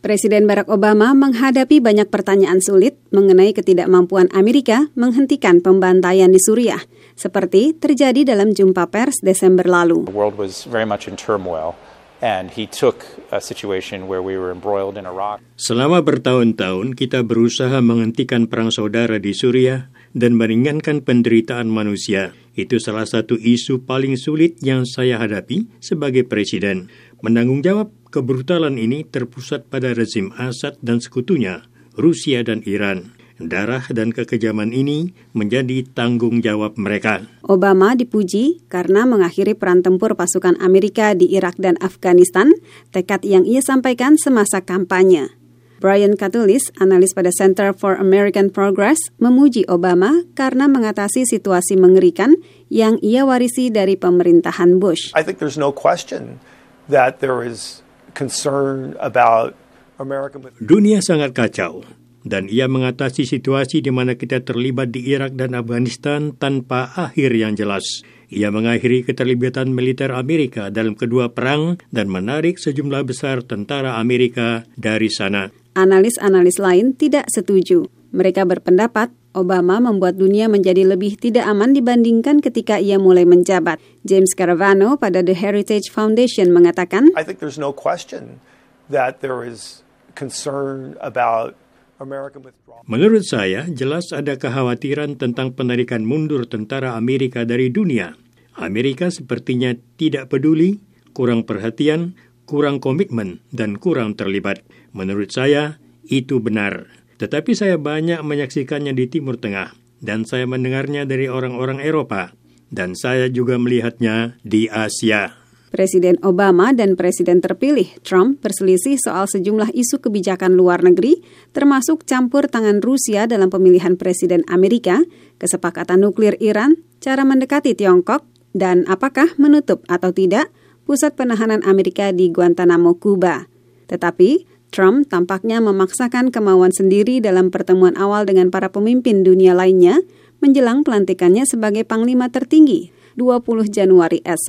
Presiden Barack Obama menghadapi banyak pertanyaan sulit mengenai ketidakmampuan Amerika menghentikan pembantaian di Suriah, seperti terjadi dalam jumpa pers Desember lalu. The world was very much in turmoil. And he took a situation where we were embroiled in Iraq. Selama bertahun-tahun kita berusaha menghentikan perang saudara di Suriah dan meringankan penderitaan manusia. Itu salah satu isu paling sulit yang saya hadapi sebagai presiden. Menanggung jawab kebrutalan ini terpusat pada rezim Assad dan sekutunya, Rusia dan Iran. Darah dan kekejaman ini menjadi tanggung jawab mereka. Obama dipuji karena mengakhiri peran tempur pasukan Amerika di Irak dan Afghanistan, tekad yang ia sampaikan semasa kampanye. Brian Katulis, analis pada Center for American Progress, memuji Obama karena mengatasi situasi mengerikan yang ia warisi dari pemerintahan Bush. I think there's no question that there is concern about Dunia sangat kacau dan ia mengatasi situasi di mana kita terlibat di Irak dan Afghanistan tanpa akhir yang jelas. Ia mengakhiri keterlibatan militer Amerika dalam kedua perang dan menarik sejumlah besar tentara Amerika dari sana. Analis-analis lain tidak setuju. Mereka berpendapat Obama membuat dunia menjadi lebih tidak aman dibandingkan ketika ia mulai menjabat. James Caravano pada The Heritage Foundation mengatakan, I think there's no question that there is concern about Menurut saya, jelas ada kekhawatiran tentang penarikan mundur tentara Amerika dari dunia. Amerika sepertinya tidak peduli, kurang perhatian, kurang komitmen, dan kurang terlibat. Menurut saya, itu benar. Tetapi saya banyak menyaksikannya di Timur Tengah, dan saya mendengarnya dari orang-orang Eropa, dan saya juga melihatnya di Asia. Presiden Obama dan Presiden terpilih Trump berselisih soal sejumlah isu kebijakan luar negeri, termasuk campur tangan Rusia dalam pemilihan Presiden Amerika, kesepakatan nuklir Iran, cara mendekati Tiongkok, dan apakah menutup atau tidak pusat penahanan Amerika di Guantanamo, Kuba. Tetapi, Trump tampaknya memaksakan kemauan sendiri dalam pertemuan awal dengan para pemimpin dunia lainnya menjelang pelantikannya sebagai panglima tertinggi 20 Januari esok.